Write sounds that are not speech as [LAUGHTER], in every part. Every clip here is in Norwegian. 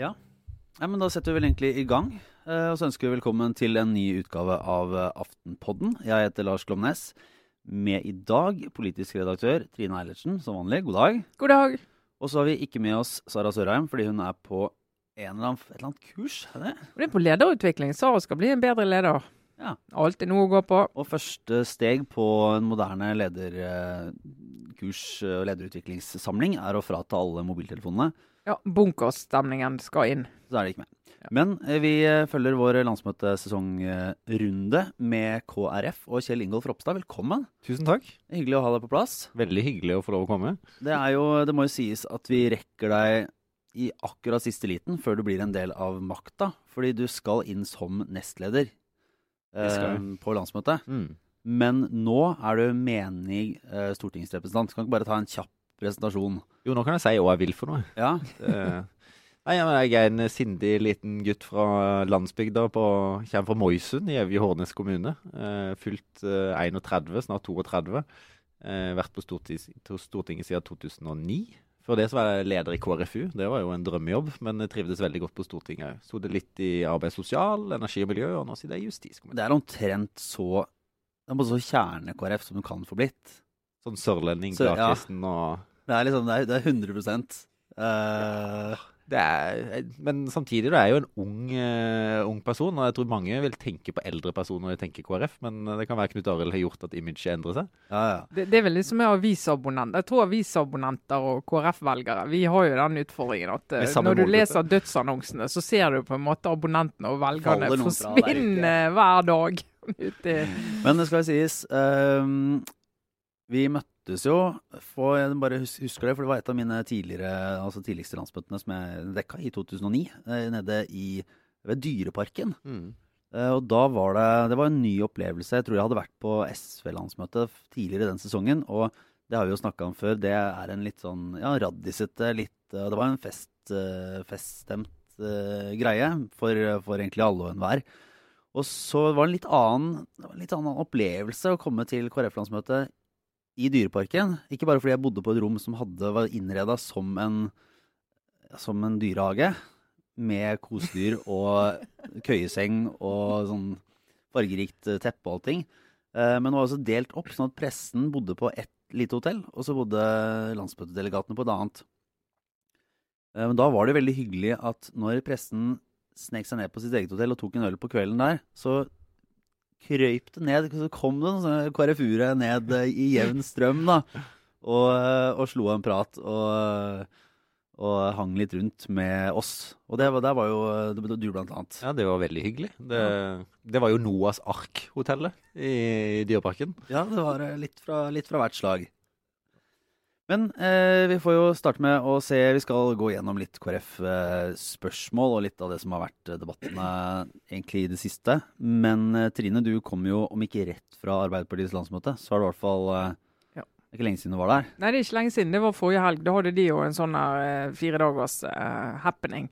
Ja. ja, men da setter vi vel egentlig i gang. Eh, og så ønsker vi velkommen til en ny utgave av eh, Aftenpodden. Jeg heter Lars Glomnes. Med i dag politisk redaktør Trine Eilertsen, som vanlig. God dag. God dag. Og så har vi ikke med oss Sara Sørheim, fordi hun er på en eller annen, et eller annet kurs. Er det? Hun er på lederutvikling. Sara skal bli en bedre leder. Ja. Alltid noe å gå på. Og første steg på en moderne lederkurs og lederutviklingssamling er å frata alle mobiltelefonene. Ja, bunkerstemningen skal inn. Så er det ikke med. Ja. Men eh, vi eh, følger vår landsmøtesesongrunde med KrF og Kjell Ingolf Ropstad. Velkommen. Tusen takk. Hyggelig å ha deg på plass. Veldig hyggelig å få lov å komme. Det, er jo, det må jo sies at vi rekker deg i akkurat siste liten før du blir en del av makta. Fordi du skal inn som nestleder eh, på landsmøtet. Mm. Men nå er du menig eh, stortingsrepresentant. Kan ikke bare ta en kjapp presentasjon? Jo, nå kan jeg si hva jeg vil for noe. Ja, [LAUGHS] Nei, men Jeg er en sindig liten gutt fra landsbygda. På, kommer fra Moisund i Evje Hårnes kommune. Eh, fylt eh, 31, snart 32. Eh, vært på Stortings, Stortinget siden 2009. Før det så var jeg leder i KrFU. Det var jo en drømmejobb, men jeg trivdes veldig godt på Stortinget òg. det litt i arbeid sosial, energi og miljø, og nå sitter jeg i justiskomiteen. det er omtrent så det er bare så kjerne-KrF som du kan få blitt. Sånn sørlending, Så, ja. og Det er liksom, det er, det er 100 eh, Det er, men samtidig, du er jo en ung, uh, ung person, og jeg tror mange vil tenke på eldre personer når de tenker KrF, men det kan være Knut Arild har gjort at imaget endrer seg. Ja, ja. Det, det er vel liksom med avisabonnenter. Jeg tror avisabonnenter og KrF-velgere vi har jo den utfordringen at eh, samme når du leser dødsannonsene, så ser du på en måte abonnentene og velgerne forsvinne hver dag. [LAUGHS] Ute. Men det skal sies ehm, Vi møttes jo for, Jeg bare husker det, for det var et av mine tidligere Altså tidligste landsmøtene som jeg dekka i 2009. eh, Nede i ved Dyreparken. Mm. Og da var det Det var en ny opplevelse. Jeg tror jeg hadde vært på SV-landsmøtet tidligere den sesongen. Og det har vi jo snakka om før. Det er en litt sånn ja, raddisete, litt eh, Det var en fest, eh, feststemt eh, greie for, for egentlig alle og enhver. Og så var det en litt annen, det var en litt annen opplevelse å komme til KrF-landsmøtet i Dyreparken. Ikke bare fordi jeg bodde på et rom som hadde, var innreda som en, som en dyrehage. Med kosedyr [LAUGHS] og køyeseng og sånn fargerikt eh, teppe og allting. Eh, Men det var også delt opp, sånn at pressen bodde på ett lite hotell, og så bodde landsmøtedelegatene på et annet. Eh, Men da var det veldig hyggelig at når pressen snek seg ned på sitt eget hotell og tok en øl på kvelden der, så krøyp det ned, så kom det noen KrFU-ere ned eh, i jevn strøm, da, og, eh, og slo en prat, og, og hang litt rundt med oss. Og det var, der var jo eh, du blant annet. Ja, det var veldig hyggelig. Det, det var jo Noas Ark-hotellet i, i Dyreparken. Ja, det var eh, litt fra, litt fra hvert slag. Men eh, vi får jo starte med å se Vi skal gå gjennom litt KrF-spørsmål og litt av det som har vært eh, debattene egentlig i det siste. Men eh, Trine, du kom jo, om ikke rett fra Arbeiderpartiets landsmøte, så er det i hvert fall eh, Ja. Det er ikke lenge siden du var der. Nei, det er ikke lenge siden. Det var forrige helg. Da hadde de jo en sånn her, eh, fire dagers eh, happening.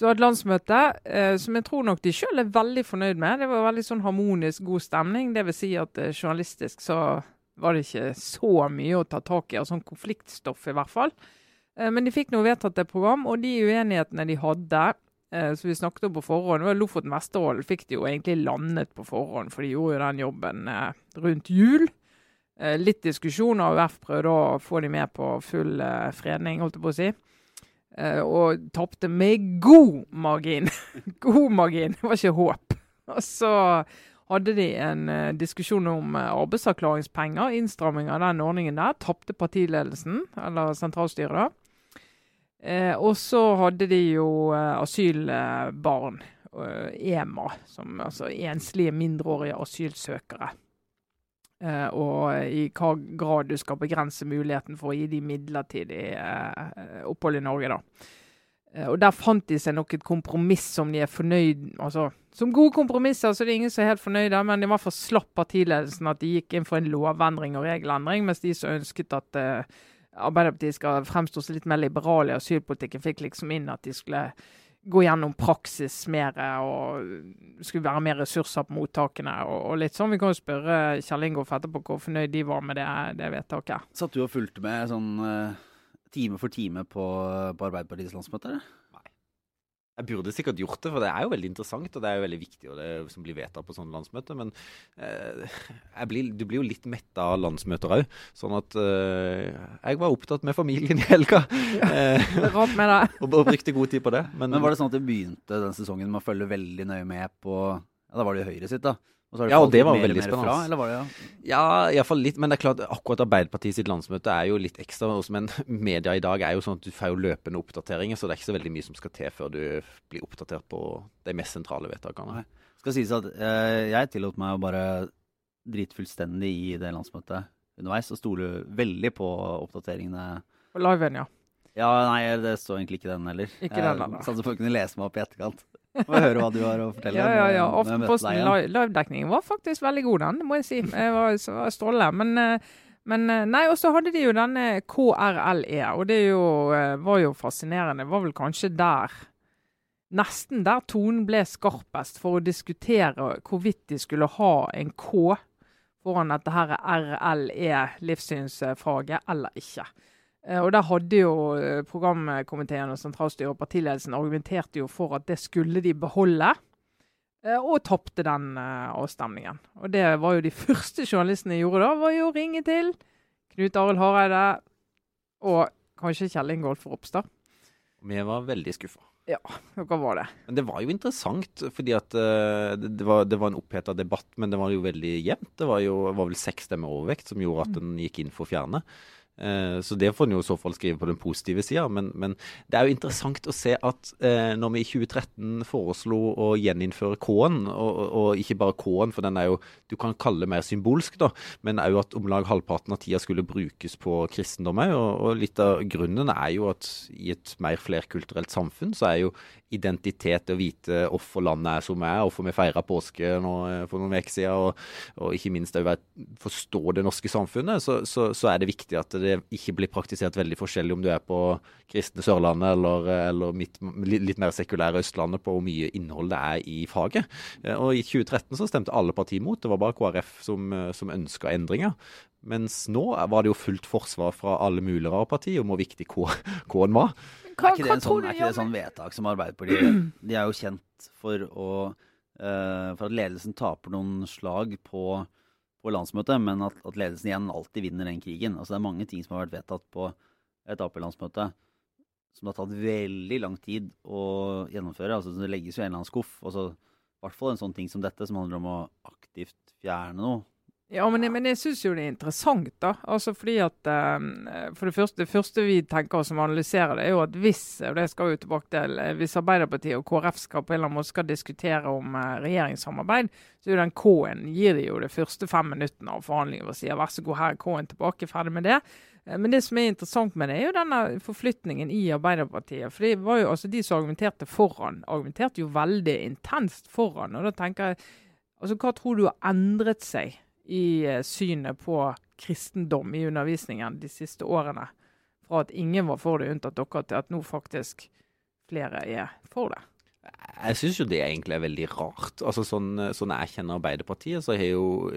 Så et landsmøte eh, som jeg tror nok de sjøl er veldig fornøyd med. Det var veldig sånn harmonisk, god stemning. Det vil si at eh, journalistisk så var det ikke så mye å ta tak i, av sånn konfliktstoff i hvert fall. Eh, men de fikk nå vedtatt et program, og de uenighetene de hadde, eh, som vi snakket om på forhånd, det var Lofoten Vesterålen fikk de jo egentlig landet på forhånd, for de gjorde jo den jobben eh, rundt jul. Litt diskusjon, AUF prøvde å få de med på full fredning, holdt jeg på å si. Og tapte med god margin. [LAUGHS] god margin, det var ikke håp. Og så hadde de en eh, diskusjon om eh, arbeidsavklaringspenger, innstramming av den ordningen der. Tapte partiledelsen, eller sentralstyret, da. Eh, og så hadde de jo eh, asylbarn, eh, EMA, som altså enslige mindreårige asylsøkere. Eh, og i hva grad du skal begrense muligheten for å gi de midlertidig opphold i Norge, da. Eh, og der fant de seg nok et kompromiss som de er fornøyd Altså, som gode kompromisser, så det er ingen som er helt fornøyde, men i hvert fall slapp partiledelsen at de gikk inn for en lovendring og regelendring, mens de som ønsket at uh, Arbeiderpartiet skal fremstå som litt mer liberale i asylpolitikken, fikk liksom inn at de skulle gå gjennom praksis mer, og skulle være mer ressurser på mottakene og, og litt sånn. Vi kan jo spørre Kjell Ingolf etterpå hvor fornøyd de var med det, det vedtaket. Satt du og fulgte med sånn eh, time for time på, på Arbeiderpartiets landsmøte? eller? Jeg burde sikkert gjort det, for det er jo veldig interessant, og det er jo veldig viktig og det som blir vedtatt på sånne landsmøter. Men eh, blir, du blir jo litt mett av landsmøter òg. Sånn at eh, jeg var opptatt med familien i helga. [LAUGHS] Ja, Rart med det. [LAUGHS] og, og brukte god tid på det. Men, men var det sånn at du begynte den sesongen med å følge veldig nøye med på Ja, da var det jo Høyre sitt, da. Og så har ja, og det var mer, veldig spennende. Fra, eller var det, ja? ja, iallfall litt. Men det er klart, akkurat Arbeiderpartiet sitt landsmøte er jo litt ekstra. Men [LAUGHS] media i dag er jo sånn at du får jo løpende oppdateringer, så det er ikke så veldig mye som skal til før du blir oppdatert på de mest sentrale vedtakene. Det Skal sies at eh, jeg tillot meg å bare drite fullstendig i det landsmøtet underveis, og stole veldig på oppdateringene. På liven, ja. Ja, nei, det står egentlig ikke den heller. Ikke den, jeg Sånn at folk kunne lese meg opp i etterkant. Få høre hva du har å fortelle. Ja, ja, ja. Aftenposten livedekningen var faktisk veldig god, den, må jeg si. Jeg var, var strålende. Men, eh, men eh, Nei, og så hadde de jo denne KRLE, og det jo, eh, var jo fascinerende. Det var vel kanskje der Nesten der tonen ble skarpest for å diskutere hvorvidt de skulle ha en K foran dette her RLE, livssynsfaget, eller ikke. Eh, og Der hadde jo eh, programkomiteen og sentralstyret og partiledelsen argumenterte jo for at det skulle de beholde. Eh, og tapte den avstemningen. Og det var jo de første journalistene gjorde da, var jo å ringe til Knut Arild Hareide og kanskje Kjell Ingolf Ropstad. Vi var veldig skuffa. Ja, hva var det? Men Det var jo interessant, fordi at uh, det, var, det, var, en oppheta debatt, men det var jo veldig jevnt. Det var jo var vel seks stemmer overvekt som gjorde at den gikk inn for å fjerne. Eh, så det får en jo i så fall skrive på den positive sida. Men, men, det er jo interessant å se at eh, når vi i 2013 foreslo å gjeninnføre K-en, og, og, ikke bare K-en, for den er jo du kan kalle det mer symbolsk, da, men òg at om lag halvparten av tida skulle brukes på kristendom òg. Og, og, litt av grunnen er jo at i et mer flerkulturelt samfunn så er jo identitet å vite hvorfor landet er som er, hvorfor vi feira påske nå, eh, for noen uker siden, og, og, ikke minst òg forstå det norske samfunnet, så, så, så, er det viktig at det ikke blir praktisert veldig forskjellig om du er på kristne Sørlandet eller, eller mitt, litt mer sekulære Østlandet på hvor mye innhold det er i faget. Eh, og I 2013 så stemte alle partier mot, det var bare KrF som, eh, som ønska endringer. Mens nå var det jo fullt forsvar fra alle mulige rare partier om hvor viktig K-en var. Hva, er ikke det, en sånn, er ikke det sånn vedtak som Arbeiderpartiet De er jo kjent for, å, uh, for at ledelsen taper noen slag på, på landsmøtet, men at, at, ledelsen igjen alltid vinner den krigen. Altså Det er mange ting som har vært vedtatt på et Ap-landsmøte som det har tatt veldig lang tid å gjennomføre. Altså Det legges jo en eller annen skuff. Altså, I hvert fall en sånn ting som dette, som handler om å aktivt fjerne noe. Ja, men, men jeg syns jo det er interessant, da. Altså fordi at um, For det første, det første vi tenker oss som analyserer det, er jo at hvis og det skal jo tilbake til, eh, hvis Arbeiderpartiet og KrF skal på en eller annen måte skal diskutere om uh, regjeringssamarbeid, så er jo den K-en gir de jo de første fem minuttene av forhandlingene og sier vær så god, her er K-en tilbake, ferdig med det. Men det som er interessant med det, er jo denne forflytningen i Arbeiderpartiet. For det var jo, altså De som argumenterte foran, argumenterte jo veldig intenst foran. Og da tenker jeg, altså Hva tror du har endret seg i eh, synet på kristendom i undervisningen de siste årene. Fra at ingen var for det, unntatt dere, til at nå faktisk flere er for det. Jeg syns jo det egentlig er veldig rart. Altså Sånn, sånn jeg kjenner Arbeiderpartiet, så har jo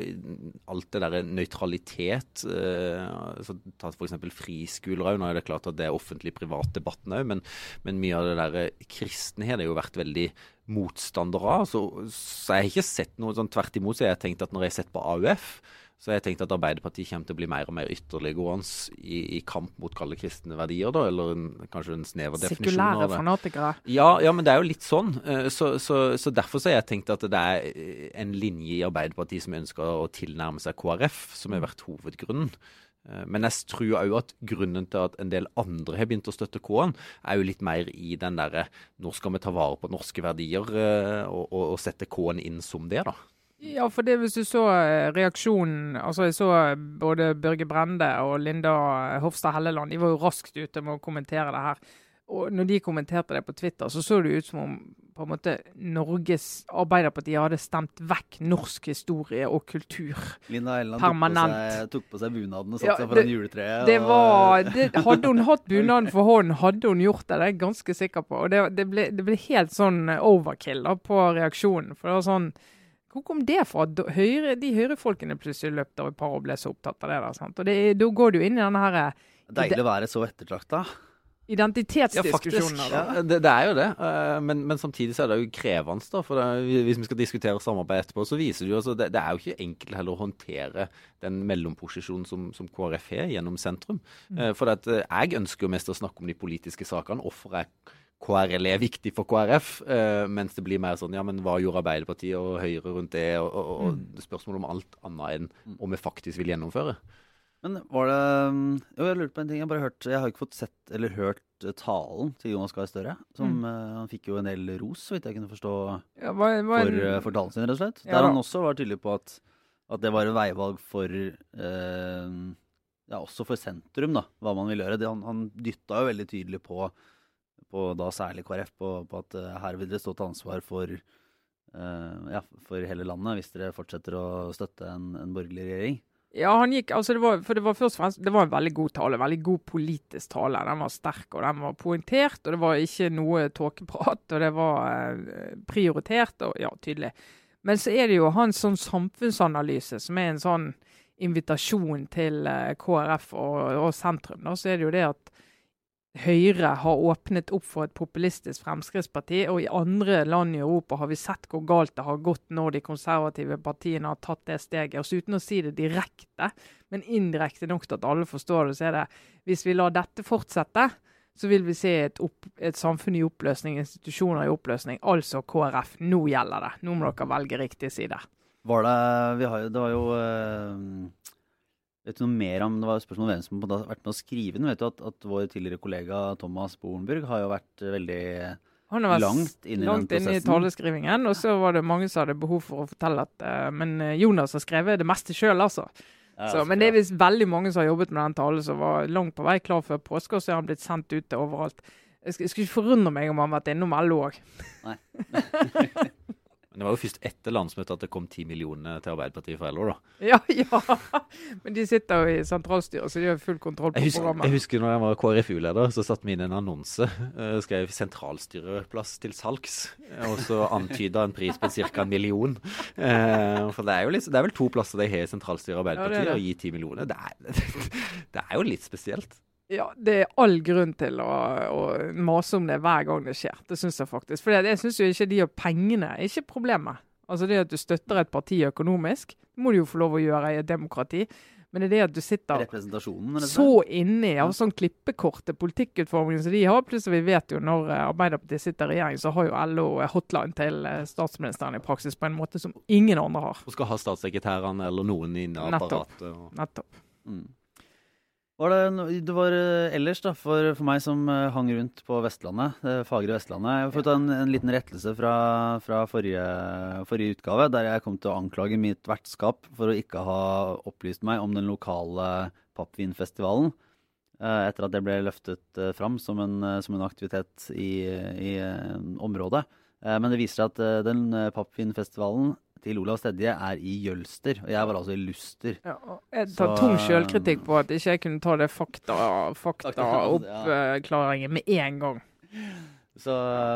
alt det derre nøytralitet eh, så Ta f.eks. friskoler òg. Nå er det klart at det er offentlig-privat-debatten òg, men, men, mye av det derre kristne har jo vært veldig motstander av. Så, så jeg har ikke sett noe sånn tvert imot. Så jeg har tenkt at når jeg har sett på AUF, så jeg tenkte at Arbeiderpartiet kommer til å bli mer og mer ytterliggående i, i kamp mot kalde kristne verdier, da, eller en, kanskje en snever definisjon Sekulære fanatikere. Ja, ja, men det er jo litt sånn. Eh, så, så, så derfor så har jeg tenkt at det er eh, en linje i Arbeiderpartiet som ønsker å tilnærme seg KrF, som har vært hovedgrunnen. Eh, men jeg tror òg at grunnen til at en del andre har begynt å støtte K-en, er jo litt mer i den derre Nå skal vi ta vare på norske verdier og, og, og sette K-en inn som det, da. Ja, for det hvis du så eh, reaksjonen altså Jeg så eh, både Børge Brende og Linda Hofstad Helleland. De var jo raskt ute med å kommentere det her. Og når de kommenterte det på Twitter, så så det ut som om på en måte Norges Arbeiderparti hadde stemt vekk norsk historie og kultur Linda Helleland permanent. Tok på seg, tok på seg bunaden og satte ja, seg foran juletreet. Det var, det, [LAUGHS] hadde hun hatt bunaden for hånden, hadde hun gjort det. Det er jeg ganske sikker på. Og det, det, ble, det ble, helt sånn overkill da, på reaksjonen. For det var sånn hvor kom det fra? Høyre, de høyrefolkene plutselig løpte av et par og ble så opptatt av det. Da, sant? Og det, da går du inn i denne her... Deilig å være så ettertrakta. identitetsdiskusjoner. da. Ja, det, det er jo det. eh, Men, men samtidig så er det jo krevende. da, for det, Hvis vi skal diskutere samarbeid etterpå, så viser det jo altså, det, det er jo ikke enkelt heller å håndtere den mellomposisjonen som, som KrF har gjennom sentrum. Mm. For at, eh, jeg ønsker jo mest å snakke om de politiske sakene. Hvorfor er KRL er viktig for KrF, eh, mens det blir mer sånn ja, men hva gjorde Arbeiderpartiet og Høyre rundt det, og, og, og spørsmål om alt annet enn om vi faktisk vil gjennomføre. Men var det mm, Jo, jeg lurte på en ting. Jeg, bare hørt, jeg har ikke fått sett eller hørt eh, talen til Jonas Gahr Støre. Som, Mm. eh, han fikk jo en del ros, så vidt jeg kunne forstå, Ja, hva- hva- for, for talen sin, rett og slett. Ja Der han også var tydelig på at, at det var et veivalg for eh, Ja, også for sentrum, da, hva man vil gjøre. Det, han, han dytta jo veldig tydelig på, på da særlig KrF, på, på at eh, her vil dere stå til ansvar for uh, ja, for hele landet hvis dere fortsetter å støtte en, en borgerlig regjering. Ja, han gikk, altså det var, for det var først og fremst, det var en veldig god tale, veldig god politisk tale. Den var sterk, og den var poengtert, og det var ikke noe tåkeprat, og det var eh, prioritert, og ja, tydelig. Men så er det jo hans sånn samfunnsanalyse, som er en sånn invitasjon til KrF og, og sentrum. Da, så er det jo det at Høyre har åpnet opp for et populistisk Fremskrittsparti, og i andre land i Europa har vi sett hvor galt det har gått når de konservative partiene har tatt det steget. Og så uten å si det direkte, men indirekte nok til at alle forstår det, så er det hvis vi lar dette fortsette, så vil vi se et, opp, et samfunn i oppløsning, institusjoner i oppløsning. Altså KrF. Nå gjelder det. Nå må dere velge riktig side. Var det vi har, Det var jo eh, Vet du noe mer om Det var et spørsmål om hvem som har vært med å skrive den. Vet du at, at vår tidligere kollega Thomas Borenburg har jo vært eh, veldig Han har vært langt inn i langt den inn i taleskrivingen, og så var det mange som hadde behov for å fortelle at uh, Men eh, Jonas har skrevet det meste sjøl, altså. Ja, Så, men det er visst veldig mange som har jobbet med den talen, som var langt på vei klar før påske, og så er han blitt sendt ut til overalt. Jeg skulle ikke forundre meg om han har vært innom LO òg. [LAUGHS] Men det var jo først etter landsmøtet at det kom ti millioner til Arbeiderpartiet for LO, da. Ja, [LAUGHS] ja. Men de sitter jo i sentralstyret, så de har full kontroll på Jeg husker, programmet. jeg husker når jeg var KrFU-leder, så satte vi inn en annonse. Uh, skrev 'sentralstyreplass til salgs', eh, og så antyda en pris på ca. en million. Uh, for det er jo litt, det er vel to plasser de har i sentralstyret og Arbeiderpartiet, Ja, det det. og gi ti millioner. Det er, [LAUGHS] det er jo litt spesielt. Ja, det er all grunn til å, å mase om det hver gang det skjer. Det syns jeg faktisk. For jeg syns jo ikke de og pengene er ikke problemet. Altså det at du støtter et parti økonomisk, må du jo få lov å gjøre i et demokrati. Men det er det at du sitter så inni av sånn klippekort politikkutformingen som de har. Plutselig vi vet jo når eh, Arbeiderpartiet sitter i regjering, så har jo LO hotline til eh, statsministeren i praksis på en måte som ingen andre har. Og skal ha statssekretærene eller noen inn i Nettopp. apparatet. Og... Nettopp. Mm. Var det, det var eh, ellers, da, for, for meg som eh, hang rundt på Vestlandet, det fagre Vestlandet Jeg har fått en, en liten rettelse fra, fra forrige, forrige utgave, der jeg kom til å anklage mitt vertskap for å ikke ha opplyst meg om den lokale pappvinfestivalen. eh, Etter at det ble løftet eh, fram som en, eh, som en aktivitet i, i eh, området. Eh, Men det viser seg at eh, den eh, pappvinfestivalen til Olav Stedje er i Jølster, og jeg var altså i Luster. Ja, jeg tar Så, tung eh, sjølkritikk på at ikke jeg kunne ta det fakta, Fakta, ja. med en gang. Så,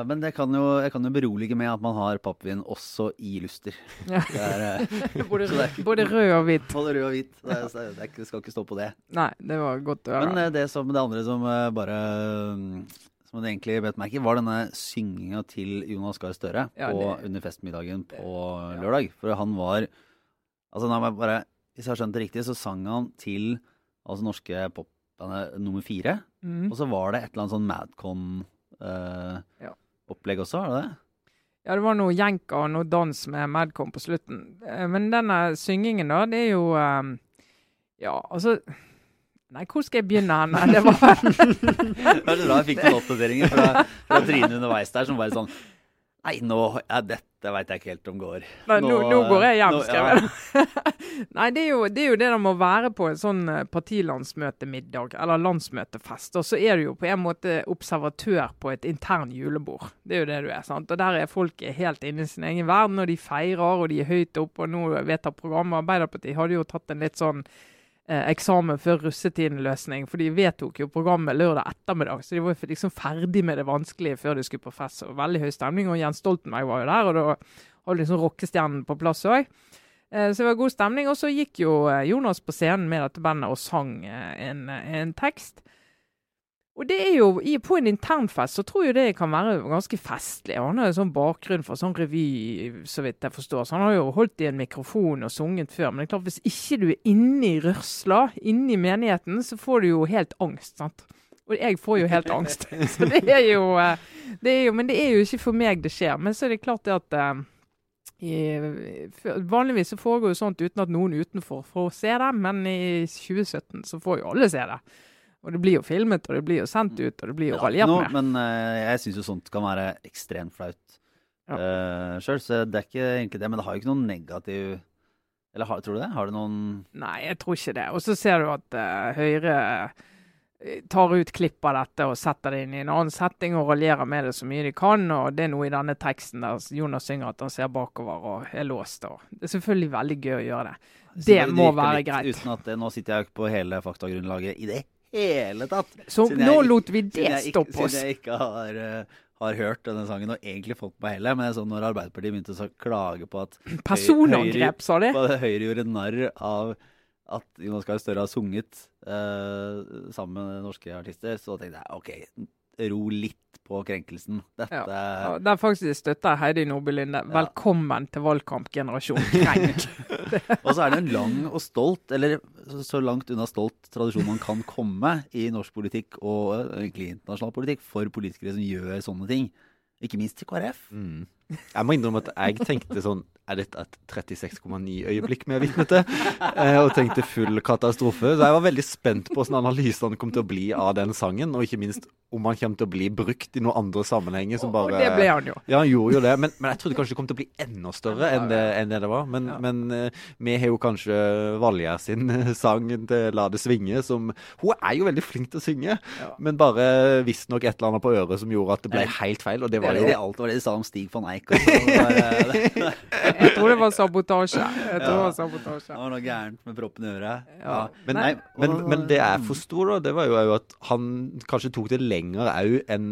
men jeg kan jo, jeg kan jo berolige med at man har pappvin også i Luster. [LAUGHS] Ja. Det er eh, [LAUGHS] Både, Så det er både rød og hvit. både rød og hvit. Det, er, det ikke- skal ikke stå på det. Nei, det var godt å høre. Men eh, det, som, det andre som eh, bare mm, Som det egentlig bet meg ikke, var denne synginga til Jonas Gahr Støre Ja, på, det- under festmiddagen på lørdag. For han var Altså, jeg bare, hvis jeg har skjønt det riktig, så sang han til altså norske popbandet nummer fire. Mm. Og så var det et eller annet sånn Madcon-opplegg Ja. også, var det det? Ja, det var noe jenka og noe dans med Madcon på slutten. Eh, Men denne syngingen, da, det er jo um, Ja, altså Nei, hvor skal jeg begynne hen? Det var [LAUGHS] var bra jeg fikk noen oppdateringer fra, fra Trine underveis der, som bare sånn Nei, nå ja, Dette veit jeg ikke helt om går. Nei, nå, nå går jeg hjem, skrev jeg. [LAUGHS] Nei, det er, jo, det er jo det de må være på en sånn eh, partilandsmøtemiddag, eller landsmøtefest, og så er du jo på en måte observatør på et intern julebord. Det er jo det du er. sant? Og der er folk helt inne i sin egen verden, og de feirer, og de er høyt oppe, og nå vedtar programmet. Arbeiderpartiet hadde jo tatt en litt sånn eksamen før russetiden-løsning, for de vedtok jo programmet lørdag ettermiddag, så de var liksom ferdig med det vanskelige før de skulle på fest. Og veldig høy stemning, og Jens Stoltenberg var jo der, og da hadde liksom rockestjernen på plass òg. Eh, Så det var god stemning. Og så gikk jo eh, Jonas på scenen med dette bandet og sang eh, en, en tekst. Og det er jo, På en internfest så tror jeg det kan være ganske festlig. Han har jo sånn bakgrunn for sånn revy, så vidt jeg forstår. Så han har jo holdt i en mikrofon og sunget før. Men det er klart, hvis ikke du er inne i rørsla, inne i menigheten, så får du jo helt angst. sant? Og jeg får jo helt angst. [LAUGHS] Så det er jo, eh, det er jo Men det er jo ikke for meg det skjer. Men så er det klart det at eh, i, vanligvis så foregår jo sånt uten at noen utenfor får se det, men i 2017 så får jo alle se det. Og det blir jo filmet, og det blir jo sendt ut, og det blir jo raljert med. men uh, jeg syns jo sånt kan være ekstremt flaut Ja. uh, sjøl, så det er ikke egentlig det. Men det har jo ikke noen negativ Eller har, tror du det? Har det noen Nei, jeg tror ikke det. Og så ser du at uh, Høyre eh, tar ut klipp av dette og setter det inn i en annen setting og raljerer med det så mye de kan. Og det er noe i denne teksten der Jonas synger at han ser bakover og er låst. Og det er selvfølgelig veldig gøy å gjøre det. Det det må være greit. Uten at Nå sitter jeg ikke på hele faktagrunnlaget i det hele tatt. Så Siden nå ikke- lot vi det jeg stoppe oss. Siden jeg ikke har, eh, har hørt denne sangen og egentlig fått på heller. Men sånn når Arbeiderpartiet begynte å klage på at Personangrep, sa de. på Høyre gjorde narr av at Jonas Gahr Støre har sunget uh, sammen med norske artister, så tenkte jeg OK, ro litt på krenkelsen. Dette Ja, Der faktisk støtter jeg Heidi Nordby Linde. Velkommen til valgkampgenerasjon krenk. [LAUGHS] Og så er det en lang og stolt, eller så- langt unna stolt tradisjon man kan komme i norsk politikk og egentlig internasjonal politikk for politikere som gjør sånne ting. Ikke minst til KrF. Mm. Jeg må innrømme at jeg tenkte sånn Er dette et 36,9-øyeblikk vi er vitne til? [LAUGHS] Eh, og tenkte full katastrofe. Så jeg var veldig spent på hvordan analysene kom til å bli av den sangen. Og ikke minst om han kommer til å bli brukt i noen andre sammenhenger som Og bare det ble han jo. Ja, han gjorde jo det, men, men jeg trodde kanskje det kom til å bli enda større enn det, enn det det var. Men, Ja. men eh, vi har jo kanskje Valgjerd sin eh, sang til 'La det svinge', som Hun er jo veldig flink til å synge, Ja. men bare visstnok et eller annet på øret som gjorde at det ble helt feil. Og det Det var jo det alt var det de sa om Stig van Eijk. Det var, eh, det, Jeg tror det var sabotasje. Jeg tror det var sabotasje. det var noe gærent med proppen i øret. Ja. Men, Nei, men, men det jeg forsto, da, det var jo at han kanskje tok det lenger òg enn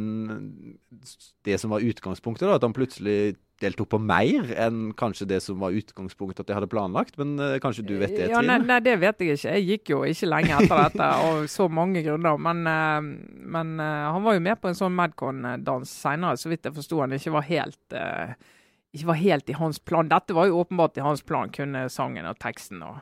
det som var utgangspunktet. da, At han plutselig deltok på mer enn kanskje det som var utgangspunktet at jeg hadde planlagt. Men uh, kanskje du vet det, ja, nei, Trine? nei, det vet jeg ikke. Jeg gikk jo ikke lenge etter dette av så mange grunner. Men, uh, men uh, han var jo med på en sånn Madcon-dans seinere, så vidt jeg forsto han ikke var helt ikke var helt i hans plan. Dette var jo åpenbart i hans plan, kunne sangen og teksten og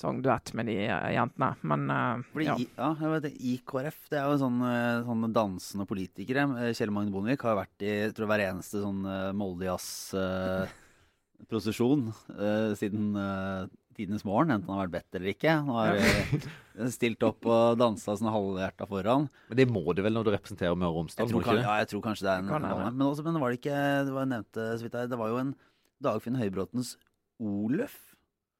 sang duett med de eh, jentene. Men uh, Fordi ja. i, ja, jeg vet, det, I KrF det er jo sånn, eh, sånne dansende politikere. Eh, Kjell Magne Bondevik har vært i jeg tror hver eneste sånn uh, Moldejazz-prosesjon [LAUGHS] siden eh, tidenes morgen, enten han har vært bedt eller ikke. Han har eh, stilt opp og dansa sånn halvhjerta foran. Men det må det vel når du representerer Møre og Romsdal? Jeg tror, kan, ja, jeg tror kanskje det er en Kan ja. men, også, men det var det ikke Det var nevnte så vidt jeg, det var jo en Dagfinn Høybråtens Oløf.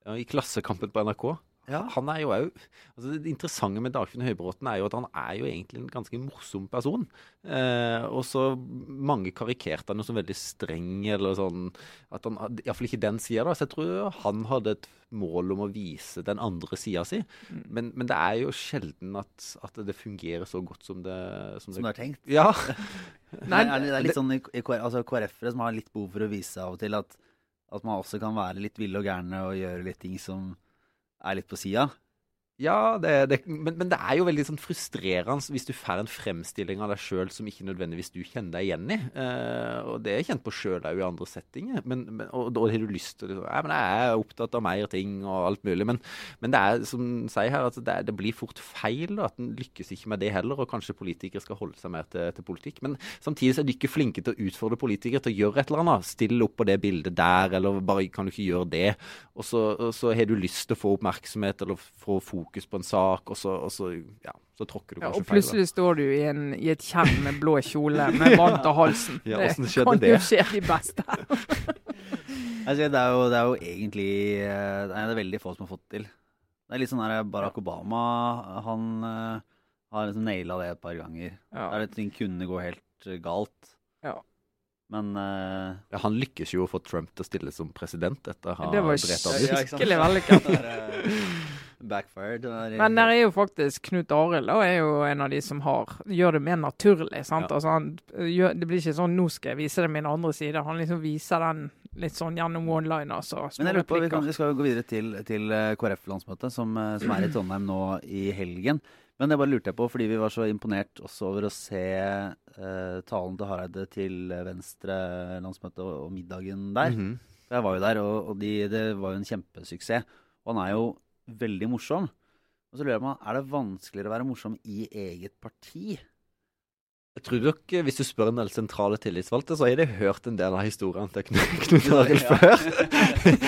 Ja, I Klassekampen på NRK. Ja. Han er jo òg altså Det interessante med Dagfinn Høybråten er jo at han er jo egentlig en ganske morsom person. Eh, og så mange karikerte han jo som veldig streng, eller sånn at han, Iallfall ikke den sida, da. Så jeg tror han hadde et mål om å vise den andre sida si. Mm. Men, men det er jo sjelden at, at det fungerer så godt som det Som Som det er tenkt. ja. [LAUGHS] [LAUGHS] Nei, det, er, det er litt sånn altså KrF-ere som har litt behov for å vise av og til at, at man også kan være litt ville og gærne og gjøre litt ting som er litt på sida. Ja, det, det, men, men det er jo veldig sånn frustrerende hvis du får en fremstilling av deg sjøl som ikke nødvendigvis du kjenner deg igjen i. Uh, og det er kjent på sjøl òg i andre settinger. Men, men, og da har du lyst til liksom, ja, men Jeg er opptatt av mer ting og alt mulig. Men, det er som sier her, at det, det blir fort feil. Da, at en lykkes ikke med det heller. Og kanskje politikere skal holde seg mer til, til politikk. Men samtidig så er de ikke flinke til å utfordre politikere til å gjøre et eller annet. Stille opp på det bildet der, eller bare kan du ikke gjøre det. Og så, og så har du lyst til å få oppmerksomhet eller få fokus på en sak, og så, og så, ja, så tråkker du Ja, og og feil. plutselig står du i, en, i et tjern med blå kjole [LAUGHS] med vann til halsen. Ja, det kan det? jo skje de beste. [LAUGHS] Altså, det, er jo, det er jo egentlig eh, Det er veldig få som har fått til. Det er litt sånn der Barack Obama Han uh, har liksom naila det et par ganger. Ja. Der ting kunne gå helt eh, galt. Ja. Men uh, Ja, han lykkes jo å få Trump til å stille som president etter å ha Det var drept ham ut. [LAUGHS] Det var skikkelig vellykket. Backfired. Men der er jo faktisk Knut Arild er jo en av de som har, gjør det mer naturlig. sant? Ja. Altså han gjør, Det blir ikke sånn 'nå skal jeg vise det min andre side'. Han liksom viser den litt sånn gjennom one-liners og Men jeg lurer på, vi, kan, vi skal gå videre til, til eh, KrF-landsmøtet, som, eh, som er i Trondheim nå i helgen. Men det bare lurte jeg på, fordi vi var så imponert også over å se eh, talen til Hareide til Venstre-landsmøtet og, og middagen der. Mhm. Jeg var jo der, og, og de, det var jo en kjempesuksess. Og han er jo veldig morsom. Og så lurer jeg på, er det vanskeligere å være morsom i eget parti? Jeg tror nok, eh, Hvis du spør en del sentrale tillitsvalgte, så har de hørt en del av historiene til [LAUGHS] Knut Arild før.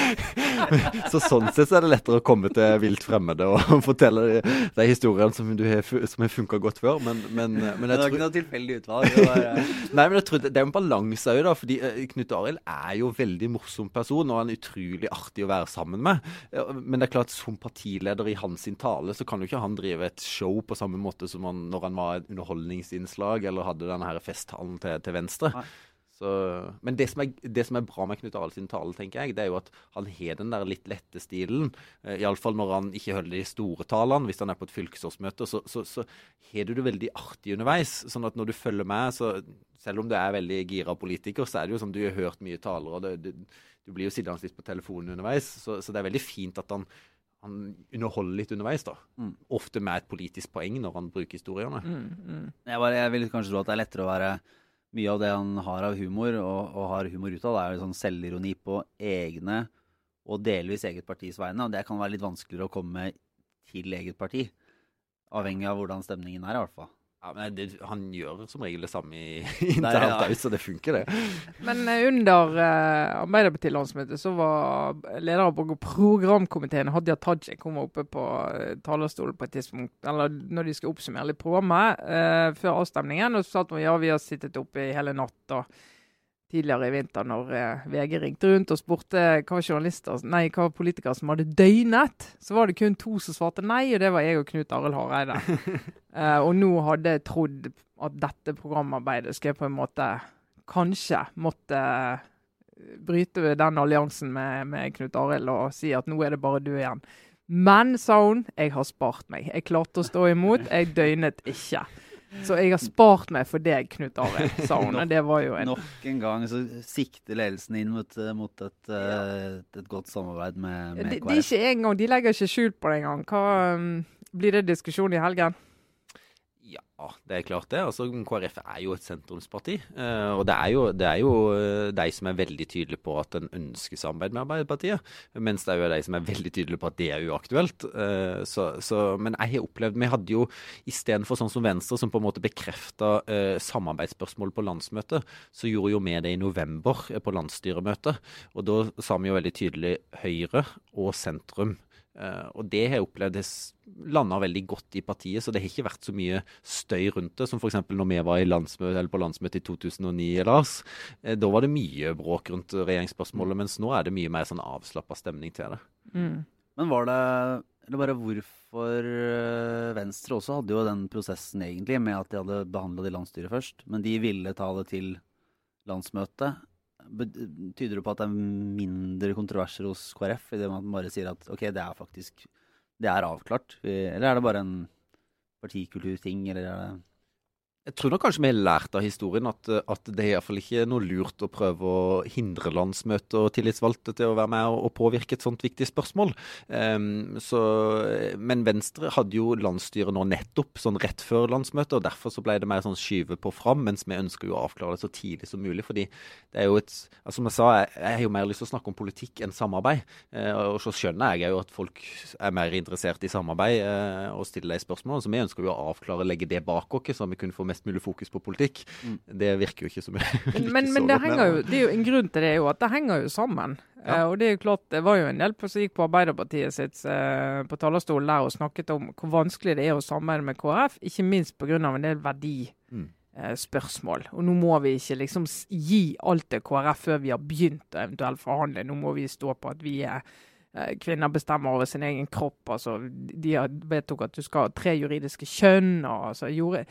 [LAUGHS] så sånn sett så er det lettere å komme til vilt fremmede og [LAUGHS] fortelle de, historiene som, du har, som har funka godt før. Men, men, men Det er var tror ikke noe tilfeldig utvalg. Det var, eh, Nei, men jeg tror det, det er en balanse òg, da. Fordi eh, Knut Arild er jo en veldig morsom person, og han er utrolig artig å være sammen med. Men det er klart, som partileder i hans tale, så kan jo ikke han drive et show på samme måte som han når han var et underholdningsinnslag eller hadde denne her festtalen til, til Venstre. Så, men det som, er, det som er bra med Knut Arild sin tale, tenker jeg, det er jo at han har den der litt lette stilen. Uh, Iallfall når han ikke holder de store talene. Hvis han er på et fylkesårsmøte, så, så, så har du det veldig artig underveis. Sånn at når du følger med, så selv om du er veldig gira politiker, så er det jo som du har hørt mye taler, og det, det, du blir jo sittende litt på telefonen underveis. Så, så det er veldig fint at han, han underholder litt underveis, da. Mm. Ofte med et politisk poeng når han bruker historiene. Mm, mm. Jeg, bare, jeg vil kanskje tro at det er lettere å være Mye av det han har av humor, og, og har humor ut av, det er jo sånn selvironi på egne og delvis eget partis vegne. Og det kan være litt vanskeligere å komme til eget parti. Avhengig av hvordan stemningen er, i hvert fall. Ja, men det, Han gjør som regel det samme i [LAUGHS] internt ja. òg, så det funker, det. Men eh, under uh, Arbeiderparti-landsmøtet så var leder av programkomiteen Hadia Tajik hun var oppe på eh, talerstolen på et tidspunkt, eller når de skulle oppsummere litt programmet uh, før avstemningen, og så sa hun ja, vi har sittet oppe i hele natt og tidligere i vinter når eh, VG ringte rundt og spurte hva nei, hva politikere som hadde døgnet, så var det kun to som svarte nei, og det var jeg og Knut Arild Hareide. [LAUGHS] Eh, og nå hadde jeg trodd at dette programarbeidet skulle på en måte kanskje måtte eh, bryte den alliansen med, med Knut Arild og si at nå er det bare du igjen. Men, sa hun, jeg har spart meg. Jeg klarte å stå imot, jeg døgnet ikke. Så jeg har spart meg for deg, Knut Arild, sa hun. nok, det var jo en Nok en gang så sikter ledelsen inn mot, mot et, ja. et godt samarbeid med, med KrF. de, de, ikke engang, de legger ikke skjul på det engang. Hva um, Blir det diskusjon i helgen? Ja, det er klart det. Altså, KrF er jo et sentrumsparti. eh, og det er, jo, det er jo eh, de som er veldig tydelige på at en ønsker samarbeid med Arbeiderpartiet. Mens det er jo de som er veldig tydelige på at det er uaktuelt. Eh, så, så, men jeg har opplevd Vi hadde jo istedenfor sånn som Venstre, som på en måte bekrefta eh, samarbeidsspørsmål på landsmøtet, så gjorde jo vi det i november på landsstyremøtet. Og da sa vi jo veldig tydelig Høyre og sentrum. Eh, og det har jeg opplevd landa veldig godt i partiet, så det har ikke vært så mye støy rundt det. Som f.eks. når vi var i landsmøte, eller på landsmøtet i 2009, Lars. Eh, da var det mye bråk rundt regjeringsspørsmålet, mens nå er det mye mer sånn avslappa stemning til det. Mm. Men var det Eller bare hvorfor eh, Venstre også hadde jo den prosessen egentlig med at de hadde behandla det i landsstyret først, men de ville ta det til landsmøtet. Tyder det på at det er mindre kontroverser hos KrF, i det man bare sier at ok, det er faktisk det er avklart? Eller er det bare en partikulturting, eller er det Jeg tror nok kanskje vi har lært av historien at, at det er iallfall ikke noe lurt å prøve å hindre landsmøtet og tillitsvalgte til å være med og, påvirke et sånt viktig spørsmål. Um, så, men Venstre hadde jo landsstyret nå nettopp sånn rett før landsmøtet, og derfor så ble det mer sånn skyve på fram, mens vi ønsker jo å avklare det så tidlig som mulig. fordi det er jo et altså Som jeg sa, jeg, har jo mer lyst til å snakke om politikk enn samarbeid. Uh, og så skjønner jeg jo at folk er mer interessert i samarbeid uh, og stiller de spørsmålene. Så vi ønsker jo å avklare, legge det bak oss, så vi kunne få mest mulig fokus på politikk. Mm. Det virker jo ikke som [LAUGHS] Men, men, men det henger jo, det er jo en grunn til det, jo at det henger jo sammen. Ja. Uh, og det er jo klart, det var jo en del på- som gikk på Arbeiderpartiet sitt uh, på talerstolen der og snakket om hvor vanskelig det er å samarbeide med KrF, ikke minst pga. en del verdispørsmål. Mm. Uh, og nå må vi ikke liksom gi alt til KrF før vi har begynt å eventuelt forhandle. Nå må vi stå på at vi er Kvinner bestemmer over sin egen kropp. altså De har- vedtok at du skal ha tre juridiske kjønn. og altså gjorde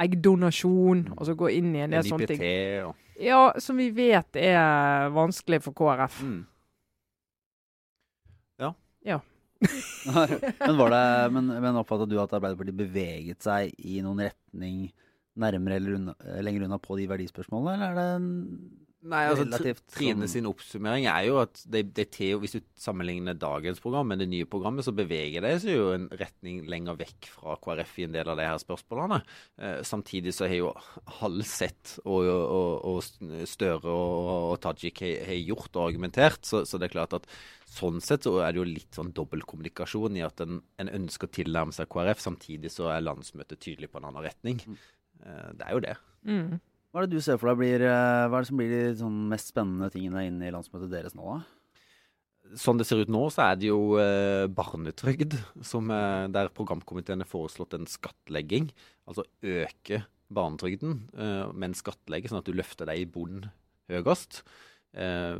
Eggdonasjon. og så gå inn i en del sånne ting. og Ja, som vi vet er vanskelig for KrF. mm. [LAUGHS] men var det Men, men oppfatta du at Arbeiderpartiet beveget seg i noen retning nærmere eller unna, lenger unna på de verdispørsmålene, eller er det en Nei, altså relativt Trine sin oppsummering er jo at det, det til, hvis du sammenligner dagens program med det nye programmet, så beveger det seg jo en retning lenger vekk fra KrF i en del av de her spørsmålene. Eh, samtidig så har jo Halseth og, og, og Støre og, og Tajik har, har gjort og argumentert, så, så, det er klart at sånn sett så er det jo litt sånn dobbeltkommunikasjon i at en, en, ønsker å tilnærme seg KrF, samtidig så er landsmøtet tydelig på en annen retning. Eh, det er jo det. Mm. Hva er det du ser for deg blir, eh, hva er det som blir de sånn mest spennende tingene inne i landsmøtet deres nå, da? Sånn det ser ut nå, så er det jo eh, barnetrygd, som, eh, der programkomiteen har foreslått en skattlegging. Altså øke barnetrygden, eh, men skattlegge sånn at du løfter deg i bunnen høyest. Eh,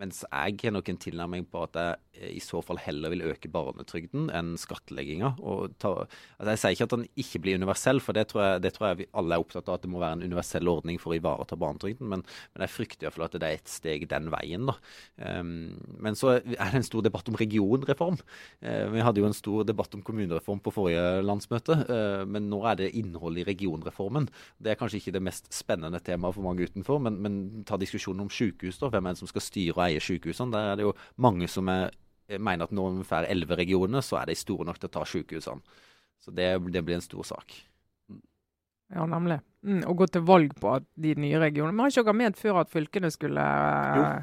mens jeg har nok en tilnærming på at jeg i så fall heller vil øke barnetrygden enn skattlegginga. Altså jeg sier ikke at den ikke blir universell, for det tror, jeg, det tror, jeg, vi alle er opptatt av at det må være en universell ordning for å ivareta barnetrygden. Men, men jeg frykter iallfall at det er et steg den veien. da. Um, men så er det en stor debatt om regionreform. Uh, vi hadde jo en stor debatt om kommunereform på forrige landsmøte, uh, men nå er det innholdet i regionreformen. Det er kanskje ikke det mest spennende temaet for mange utenfor, men, men ta diskusjonen om sykehus. da, Hvem er det som skal styre og sykehusene? Der er det jo mange som er mener at når vi får elleve regioner, så er de store nok til å ta sykehusene. Så det, det blir en stor sak. Ja, nemlig. Mm, og gå til valg på de nye regionene Men har ikke dere ment før at fylkene skulle uh,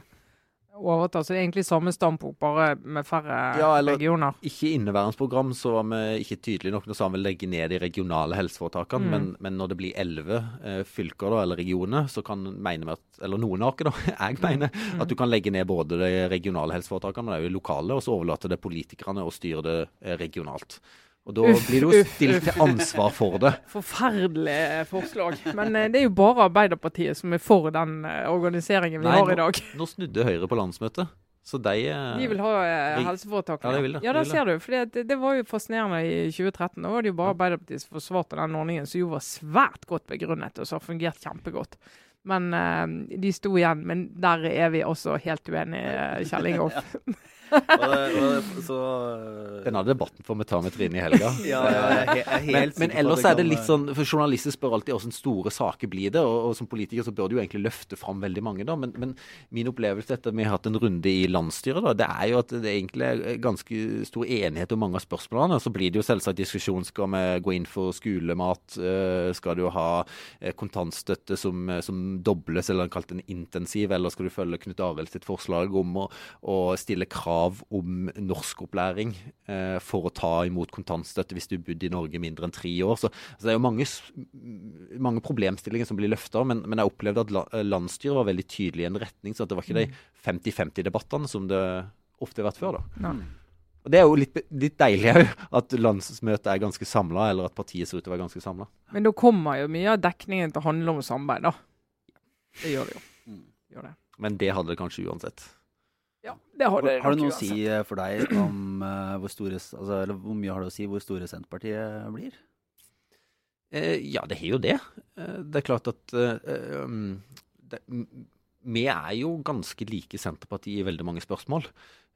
overta? Så det er egentlig samme standpunkt, bare med færre ja, eller, regioner? Ikke i inneværende program så var vi ikke tydelige nok. Nå sa vi legge ned de regionale helseforetakene. Mm. Men, men, når det blir elleve uh, fylker da, eller regioner, så kan mene vi at Eller noen av dere, da. [LAUGHS] Jeg mener mm. at du kan legge ned både de regionale helseforetakene, men også de lokale, og så overlate det politikerne å styre det uh, regionalt. Og da uff, blir du jo stilt til ansvar for det. [LAUGHS] Forferdelig forslag. Men eh, det er jo bare Arbeiderpartiet som er for den eh, organiseringen vi Nei, har i dag. Nå, nå snudde Høyre på landsmøtet. Så de, eh, de vil ha eh, helseforetakene. Ja, de vil det. Ja, der de ser du. For det, det, var jo fascinerende i 2013. Da var det jo bare Arbeiderpartiet som forsvarte den ordningen, som jo var svært godt begrunnet, og som har fungert kjempegodt. Men eh, de sto igjen. Men der er vi også helt uenige, [LAUGHS] Kjell Ingolf. Denne debatten får vi ta med Trine i helga. [LAUGHS] ja, jeg helt men, men ellers er det litt sånn, for Journalister spør alltid hvordan store saker blir det. Og, og som politiker så bør du jo egentlig løfte fram veldig mange. da, Men, men min opplevelse etter at vi har hatt en runde i landsstyret, da, det er jo at det egentlig er ganske stor enighet om mange av spørsmålene. Så blir det jo selvsagt diskusjon. Skal vi gå inn for skolemat? Skal du ha kontantstøtte som, som dobles, eller kalt en intensiv? Eller skal du følge Knut Arild sitt forslag om å, å stille krav krav om norskopplæring eh, for å ta imot kontantstøtte hvis du bodde i Norge mindre enn tre år. Så, så Det er jo mange, mange problemstillinger som blir løfta, men, men, jeg opplevde at landsstyret var veldig tydelig i en retning. så det var ikke de 50-50-debattene som det ofte har vært før. da. Og Det er jo litt, litt deilig òg, at landsmøtet er ganske samla, eller at partiet ser ut til å være ganske samla. Men da kommer jo mye av dekningen til å handle om samarbeid, da. Det gjør det jo. Mm. Gjør det. Men det hadde det kanskje uansett. Ja, det har, det har det noe å si eh, for deg om uh, hvor store altså, Eller hvor mye har det å si hvor store Senterpartiet blir? Eh, ja, det har jo det. Eh, det er klart at eh, um, det, Vi er jo ganske like Senterpartiet i veldig mange spørsmål.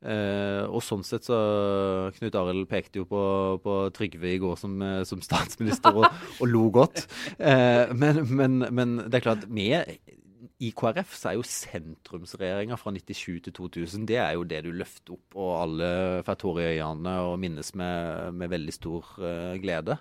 Eh, og sånn sett så Knut Arild pekte jo på, på, Trygve i går som, som statsminister og, og lo godt. men, men, men det er klart, vi i KrF så er jo sentrumsregjeringa fra 97 til 2000 det er jo det du løfter opp, og alle får tårer i øynene og minnes med, med veldig stor uh, glede.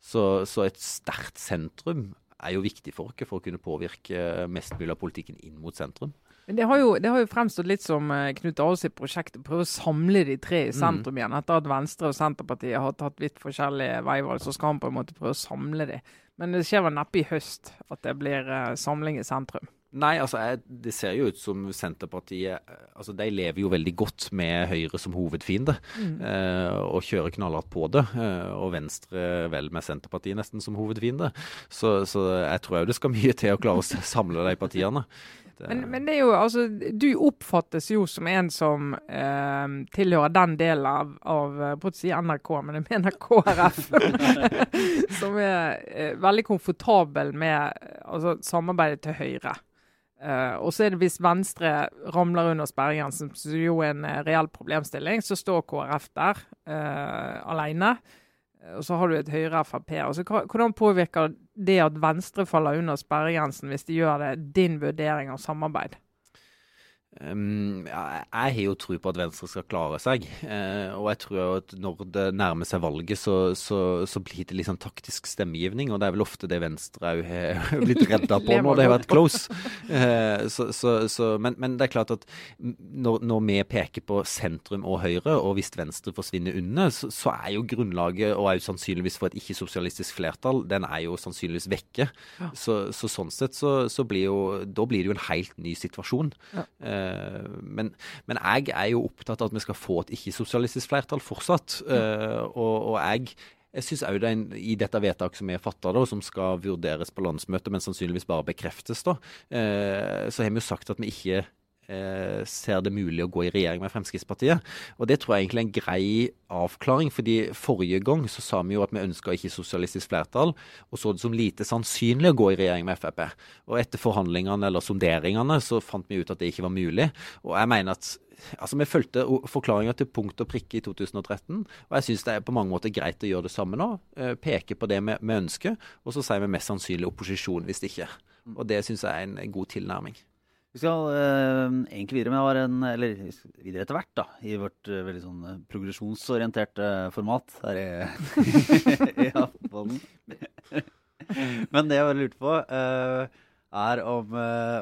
Så, så, et sterkt sentrum er jo viktig for oss for å kunne påvirke mest mulig av politikken inn mot sentrum. Det har, jo, det har jo fremstått litt som uh, Knut Arild sitt prosjekt å prøve å samle de tre i sentrum mm. igjen. Etter at Venstre og Senterpartiet har tatt litt forskjellige veivalg, så skal han på en måte prøve å samle de. Men det skjer vel neppe i høst at det blir samling i sentrum. Nei, altså jeg, det ser jo ut som Senterpartiet altså De lever jo veldig godt med Høyre som hovedfiende, mm. eh, og kjører knallhardt på det. Eh, og Venstre vel med Senterpartiet nesten som hovedfiende. Så, så jeg tror òg det skal mye til å klare å samle de partiene. Men, men, det er jo, altså, du oppfattes jo som en som eh, tilhører den delen av, av på å si NRK, men jeg mener KrF. [LAUGHS] som er eh, veldig komfortabel med altså, samarbeidet til Høyre. Uh, og så er det hvis Venstre ramler under sperregrensen, som jo er en uh, reell problemstilling, så står KrF der uh, alene. og så har du et Høyre-Frp. Hvordan påvirker det at Venstre faller under sperregrensen, hvis de gjør det, din vurdering av samarbeid? Um, jeg har jo tro på at Venstre skal klare seg. Uh, og jeg tror at når det nærmer seg valget, så, så, så blir det litt sånn taktisk stemmegivning. Og det er vel ofte det Venstre òg har [LAUGHS] blitt redda på [LAUGHS] når det har vært close. Uh, så, men, men, det er klart at når, når, vi peker på sentrum og Høyre, og hvis Venstre forsvinner under, så, er jo grunnlaget, og jo sannsynligvis for et ikke-sosialistisk flertall, den er jo sannsynligvis vekke. Ja. Så, sånn sett så, blir jo Da blir det jo en helt ny situasjon. Ja. Uh, Eh, men, men, jeg er jo opptatt av at vi skal få et ikke-sosialistisk flertall fortsatt. Uh, og, og, jeg jeg syns òg det i dette vedtaket som er fatta, som skal vurderes på landsmøtet, men sannsynligvis bare bekreftes, da, uh, så har vi jo sagt at vi ikke eh, ser det mulig å gå i regjering med Fremskrittspartiet. Og Det tror jeg egentlig er en grei avklaring. fordi Forrige gang så sa vi jo at vi ønska ikke sosialistisk flertall, og så det som lite sannsynlig å gå i regjering med Frp. Og Etter forhandlingene eller sonderingene så fant vi ut at det ikke var mulig. Og jeg mener at altså Vi fulgte forklaringa til punkt og prikke i 2013, og jeg syns det er på mange måter greit å gjøre det samme nå. Eh, peke på det vi, vi ønsker, og så sier vi mest sannsynlig opposisjon hvis det ikke. Og Det syns jeg er en god tilnærming. Vi skal uh, egentlig videre med en, eller videre etter hvert da, i vårt uh, veldig sånn uh, progresjonsorienterte format her i, [LAUGHS] i Aftenposten. [LAUGHS] Men det jeg bare lurte på, er om,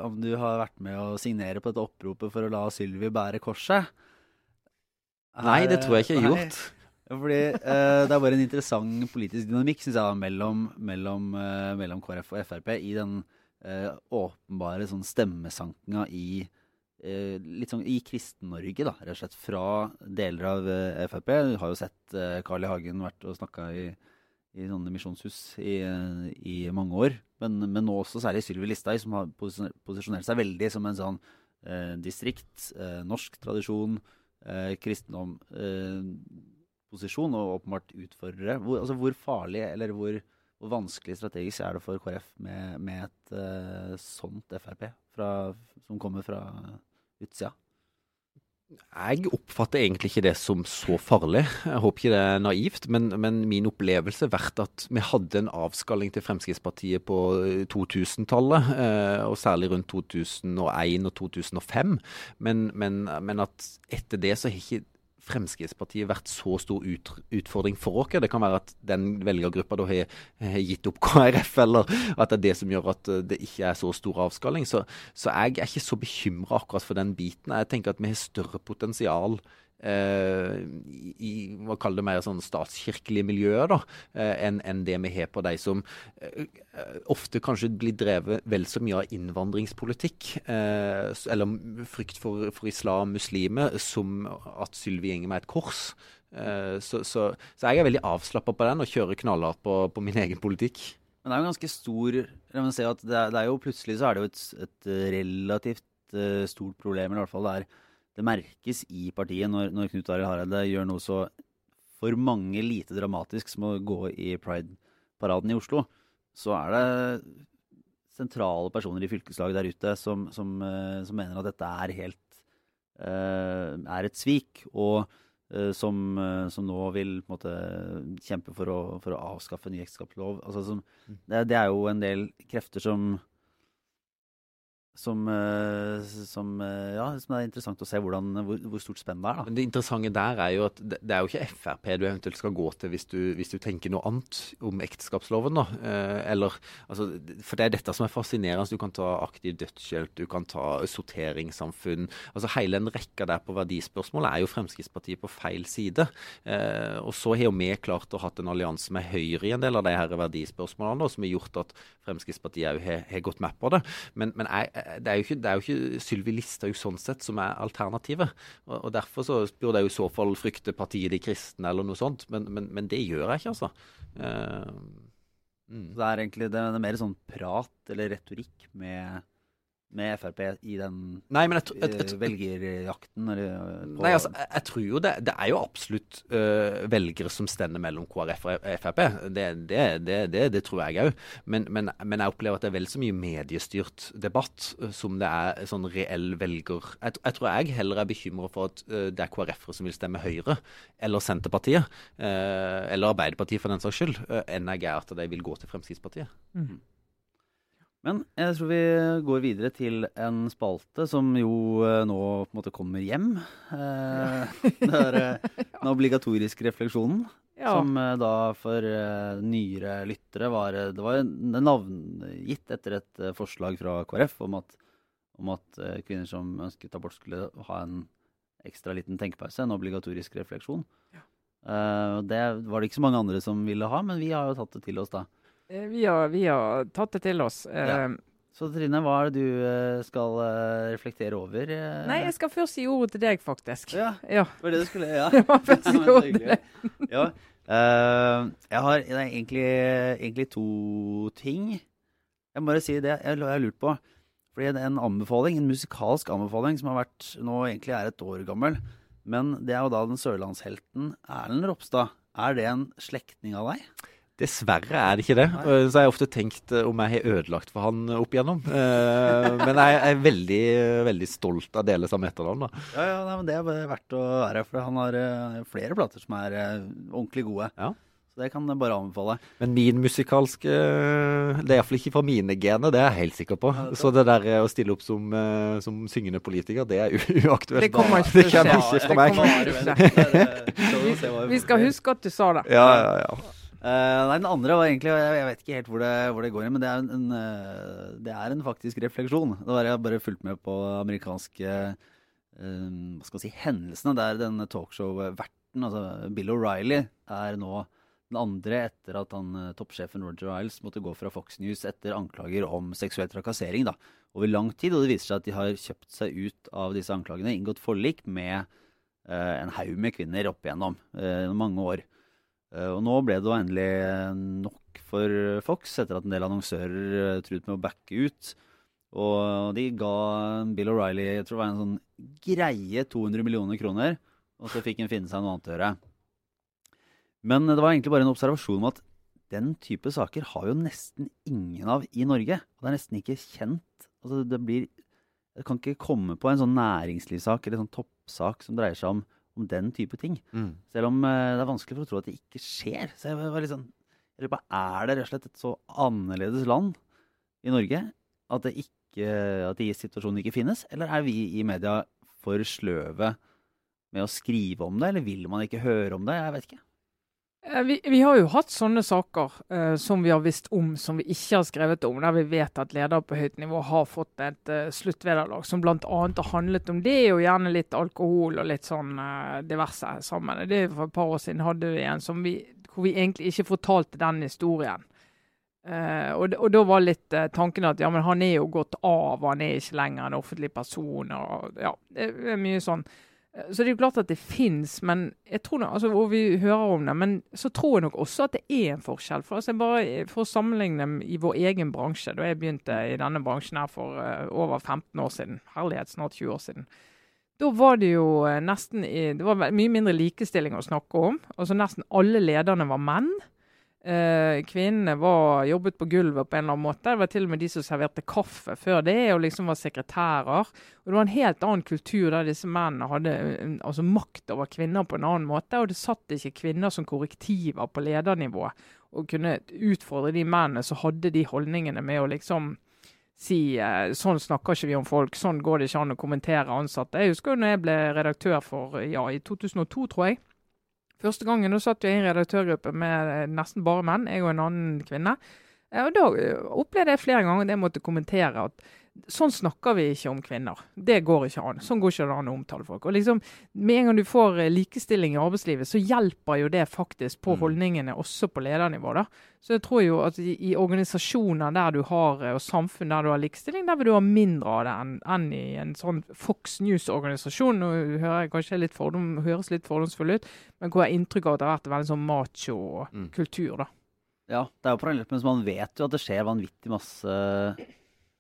om, du har vært med å signere på dette oppropet for å la Sylvi bære korset? Nei, det tror jeg ikke jeg har gjort. Fordi Det er bare en interessant politisk dynamikk synes jeg, mellom, mellom, mellom KrF og Frp i den eh, åpenbare sånn stemmesankinga i eh, litt sånn i Kristen-Norge, da, rett og slett. Fra deler av eh, Frp. Du har jo sett eh, I. Hagen vært og snakka i, i sånne misjonshus i, i, mange år. Men, men, nå også særlig Sylvi Listhaug, som har posisjonert seg veldig som en sånn eh, distrikt, eh, norsk tradisjon, eh, kristendom posisjon, og åpenbart utfordrere. Hvor, altså, hvor farlig, eller hvor hvor vanskelig strategisk er det for KrF med, med et uh, sånt Frp fra, som kommer fra utsida? Jeg oppfatter egentlig ikke det som så farlig. Jeg håper ikke det er naivt. Men, men min opplevelse har vært at vi hadde en avskalling til Fremskrittspartiet på 2000-tallet, eh, og særlig rundt 2001 og 2005. Men, men, men at etter det så har ikke Fremskrittspartiet vært så stor ut, utfordring for oss? Det kan være at den velgergruppa da har, har, gitt opp [LAUGHS] KrF, eller at det er det som gjør at eh, det ikke er så stor avskalling. Så, så jeg er ikke så bekymra akkurat for den biten. Jeg tenker at vi har større potensial i hva kaller det mer sånn statskirkelige miljøer da, uh, enn en det vi har på de som uh, ofte kanskje blir drevet vel så mye av innvandringspolitikk, eller frykt for, for, islam, muslimer, som at Sylvi gjenger med et kors. Så, så, så, jeg er veldig avslappa på den og kjører knallhardt på, på, min egen politikk. Men det er jo ganske stor La meg si at det er, det er jo Plutselig så er det jo et, et relativt stort problem, i hvert fall det er det merkes i partiet når, når Knut Arild Hareide gjør noe så for mange lite dramatisk som å gå i Pride-paraden i Oslo. Så er det sentrale personer i fylkeslaget der ute som, som, uh, som mener at dette er helt uh, er et svik. Og uh, som, som, nå vil måte, kjempe for å, for å avskaffe ny ekteskapslov. Altså, mm. det, det, er jo en del krefter som som, eh, som, eh, ja, som, er interessant å se hvordan, hvor, hvor, stort spenn det er. Da. Men Det interessante der er jo at det, det, er jo ikke Frp du eventuelt skal gå til hvis du, hvis du tenker noe annet om ekteskapsloven. Eh, eller, altså, for det er dette som er fascinerende. Du kan ta aktiv dødshjelp, du kan ta sorteringssamfunn. altså Hele en rekke der på verdispørsmål er jo Fremskrittspartiet på feil side. Eh, og så har jo vi klart å hatt en allianse med Høyre i en del av de her verdispørsmålene, da, som har gjort at Fremskrittspartiet òg har, har, gått med på det. Men, men jeg det er jo ikke, det ikke Sylvi Listhaug sånn sett som er alternativet. Og, og, Derfor så burde jeg i så fall frykte partiet De kristne eller noe sånt, men, men, men det gjør jeg ikke, altså. Uh, mm. Det er egentlig det er mer sånn prat eller retorikk med med Frp i den Nei, men jeg, jeg, jeg, eh, velgerjakten? Eller, eh, på- Nei, altså, jeg, jeg tror jo det, det er jo absolutt øh, velgere som stender mellom KrF og Frp. Det, det, det, det, det tror jeg òg. Men, men, men jeg opplever at det er vel så mye mediestyrt debatt øh, som det er sånn reell velger... Jeg, jeg tror jeg heller er bekymra for at øh, det er KrF-ere som vil stemme Høyre, eller Senterpartiet, øh, eller Arbeiderpartiet for den saks skyld, øh, enn jeg er at de vil gå til Fremskrittspartiet. Men jeg tror vi går videre til en spalte som jo eh, nå på en måte kommer hjem. Eh, det er eh, den obligatoriske refleksjonen. Ja. Som da for nyere lyttere var Det var navngitt etter et forslag fra KrF om at, om at kvinner som ønsket abort, skulle ha en ekstra liten tenkepause, en obligatorisk refleksjon. Eh, det var det ikke så mange andre som ville ha, men vi har jo tatt det til oss, da. Eh, Vi har, vi har tatt det til oss. Eh, Ja. Så Trine, hva er det du eh, skal eh, reflektere over? eh? Nei, jeg skal først gi ordet til deg, faktisk. Ja, Ja. det var det du skulle Ja. [LAUGHS] Det var først men ordet ja. eh, jeg har er egentlig, egentlig to ting. Jeg må bare si det jeg, jeg har lurt på. Fordi det er en anbefaling, en musikalsk anbefaling som har vært nå egentlig er et år gammel. Men det er jo da den sørlandshelten Erlend Ropstad. Er det en slektning av deg? Dessverre er det ikke det. Så jeg har ofte tenkt eh, om jeg har ødelagt for han opp igjennom. Eh, Men jeg er veldig, veldig stolt av deles av etternavn. da. Ja, ja, nei, men Det er verdt å være, for han har eh, flere plater som er eh, ordentlig gode. Ja. Så det kan jeg bare anbefale. Men min musikalske Det er iallfall ikke fra mine gener, det er jeg helt sikker på. Ja, det Så det der eh, å stille opp som, eh, som syngende politiker, det er u- uaktuelt. Det kommer ikke til å skje. Det kommer ikke til [LAUGHS] Vi skal huske at du sa det. Ja, ja, ja. Eh, nei, den andre var egentlig Jeg vet ikke helt hvor det, hvor det går hen, men det er en, en, eh, det er en faktisk refleksjon. Da har jeg bare fulgt med på amerikanske eh, hva skal man si, hendelsene der denne talkshow-verten, altså Bill O'Reilly, er nå den andre etter at han, toppsjefen Roger Iles måtte gå fra Fox News etter anklager om seksuell trakassering da, over lang tid. Og det viser seg at de har kjøpt seg ut av disse anklagene, inngått forlik med eh, en haug med kvinner opp igjennom eh, mange år. Eh, og nå ble det endelig eh, nok for Fox, etter at en del annonsører eh, truet med å backe ut. Og de ga Bill O'Reilly jeg tror det var en sånn greie 200 millioner kroner, og så fikk han finne seg noe annet å gjøre. Men det var egentlig bare en observasjon om at den type saker har jo nesten ingen av i Norge. Og det er nesten ikke kjent. Altså det blir Jeg kan ikke komme på en sånn næringslivssak eller sånn toppsak som dreier seg om, om den type ting. Mm. Selv om eh, det er vanskelig for å tro at det ikke skjer. Så jeg var litt sånn jeg lurer på, Er det rett og slett et så annerledes land i Norge at, det ikke, at de situasjonene ikke finnes? Eller er vi i media for sløve med å skrive om det, eller vil man ikke høre om det? Jeg vet ikke. Eh, Vi, vi har jo hatt sånne saker uh, som vi har visst om, som vi ikke har skrevet om, der vi vet at ledere på høyt nivå har fått et uh, sluttvederlag som bl.a. har handlet om det, og gjerne litt alkohol og litt sånn uh, diverse sammen. Det er For et par år siden hadde vi en vi, hvor vi egentlig ikke fortalte den historien. Uh, og, og da var litt tanken at ja, men han er jo gått av, han er ikke lenger en offentlig person. og ja, Det er mye sånn. Eh, Så det er jo klart at det fins, altså, og vi hører om det. Men så tror jeg nok også at det er en forskjell. For, altså, bare for å sammenligne i vår egen bransje, da jeg begynte i denne bransjen her for uh, over 15 år siden, herlighet, snart 20 år siden, da var det jo eh, nesten i, det var mye mindre likestilling å snakke om. Altså Nesten alle lederne var menn. Eh, kvinnene var, jobbet på gulvet på en eller annen måte. Det var til og med de som serverte kaffe før det, og liksom var sekretærer. Og Det var en helt annen kultur der disse mennene hadde eh, altså makt over kvinner på en annen måte. Og det satt ikke kvinner som korrektiver på ledernivå og kunne utfordre de mennene som hadde de holdningene med å liksom si uh, sånn snakker ikke vi om folk, sånn går det ikke an å kommentere ansatte. Jeg husker jo når jeg ble redaktør for, ja, i 2002, tror jeg. Første gangen satt jeg i en redaktørgruppe med eh, nesten bare menn, jeg og en annen kvinne. Eh, Og Da eh, opplevde jeg flere ganger at jeg måtte kommentere at sånn snakker vi ikke om kvinner. Det går ikke an. Sånn går ikke an å omtale folk. Og liksom, Med en gang du får eh, likestilling i arbeidslivet, så hjelper jo det faktisk på Mm. holdningene også på ledernivå. da. Så jeg tror jo at i, i organisasjoner der du har, eh, og samfunn der du har likestilling, der vil du ha mindre av det enn enn i en sånn Fox News-organisasjon. Nå hører jeg kanskje litt fordom, høres litt fordomsfull ut, men hvor jeg har inntrykk av at det har vært en veldig sånn macho-kultur. da. Ja, det er jo parallelt, men man vet jo at det skjer vanvittig masse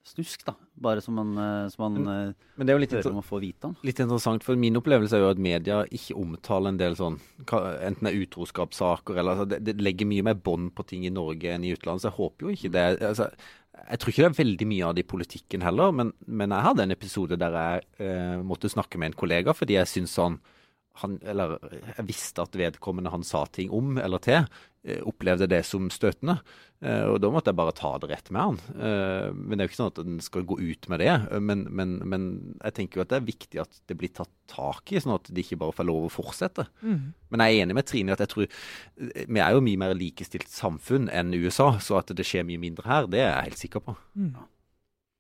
snusk, da. Bare som man, eh, som man men, Men det er jo litt, hører om å få vite om. litt interessant, for min opplevelse er jo at media ikke omtaler en del sånn Enten det er utroskapssaker eller altså, det, det legger mye mer bånd på ting i Norge enn i utlandet, så jeg håper jo ikke det. altså jeg tror ikke det er veldig mye av det i politikken heller, men, men jeg hadde en episode der jeg eh, måtte snakke med en kollega fordi jeg syntes han, han Eller jeg visste at vedkommende han sa ting om eller til, eh, opplevde det som støtende. Eh, og da måtte jeg bare ta det rett med han. Eh, men det er jo ikke sånn at en skal gå ut med det. Men, men, men jeg tenker jo at det er viktig at det blir tatt tak i, sånn at de ikke bare får lov å fortsette. Mm. Men jeg er enig med Trine i at jeg tror vi er jo mye mer likestilt samfunn enn USA, så at det skjer mye mindre her, det er jeg helt sikker på. Mm.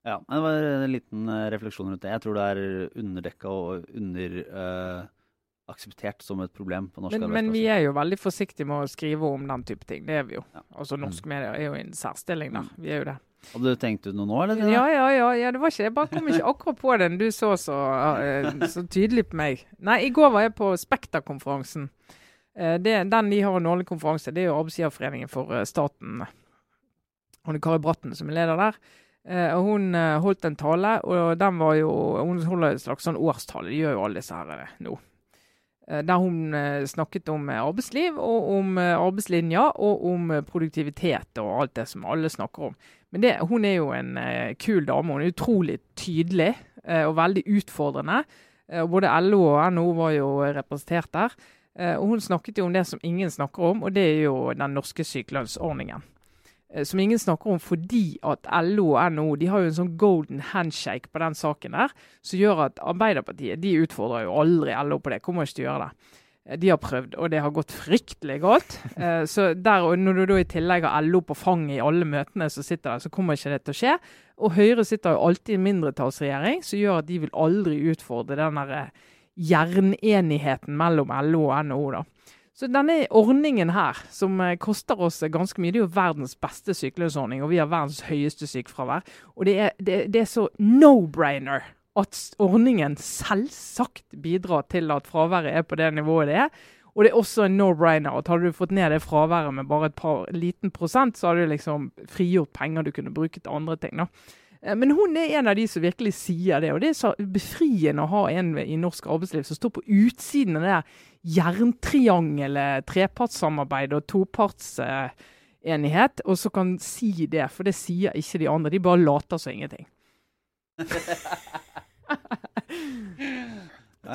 Ja, det var en liten refleksjon rundt det. Jeg tror det er underdekka og underakseptert som et problem på norsk Men, men vi er jo veldig forsiktige med å skrive om den type ting. Det er vi jo. Ja. Altså Norske medier er jo i en særstilling der. Vi er jo det. Hadde du tenkt ut noe nå, eller? Ja, ja, ja. ja det var ikke, jeg bare kom ikke akkurat på den. Du så så, eh, så tydelig på meg. Nei, i går var jeg på Spekter-konferansen. Eh, den de har en årlig konferanse, det er jo Arbeidsgiverforeningen for eh, staten. Hun er Kari Bratten som er leder der. Og Hun holdt en tale, og den var jo Hun holder et slags sånn årstale. De gjør jo alle disse her nå. Eh, Der hun eh, snakket om eh, arbeidsliv, og om arbeidslinja, og om produktivitet og alt det som alle snakker om. Men det, hun er jo en kul dame. Hun er utrolig tydelig og veldig utfordrende. Både LO og NHO var jo representert der. Og hun snakket jo om det som ingen snakker om, og det er jo den norske sykelønnsordningen. Eh, som ingen snakker om fordi at LO og NHO de har jo en sånn golden handshake på den saken der, som gjør at Arbeiderpartiet de utfordrer jo aldri LO på det. Kommer ikke til å gjøre det. Eh, De har prøvd, og det har gått fryktelig galt. [LAUGHS] Eh, så der, og Når du da i tillegg har LO på fanget i alle møtene som sitter der, så kommer ikke det til å skje. Og Høyre sitter jo alltid i en mindretallsregjering, som gjør at de vil aldri utfordre den der jernenigheten mellom LO og NHO. da. Så denne ordningen her, som eh, koster oss ganske mye, det er jo verdens beste sykelønnsordning, og vi har verdens høyeste sykefravær. Og det er, det, det er så no-brainer at ordningen selvsagt bidrar til at fraværet er på det nivået det er. Og det er også en no-brainer at hadde du fått ned det fraværet med bare et par liten prosent, så hadde du liksom frigjort penger du kunne bruke til andre ting. da. Eh, Men hun er en av de som virkelig sier det, og det er så befriende å ha en i norsk arbeidsliv som står på utsiden av det der jerntriangelet, trepartssamarbeid og topartsenighet, og så kan si det, for det sier ikke de andre. De bare later som ingenting.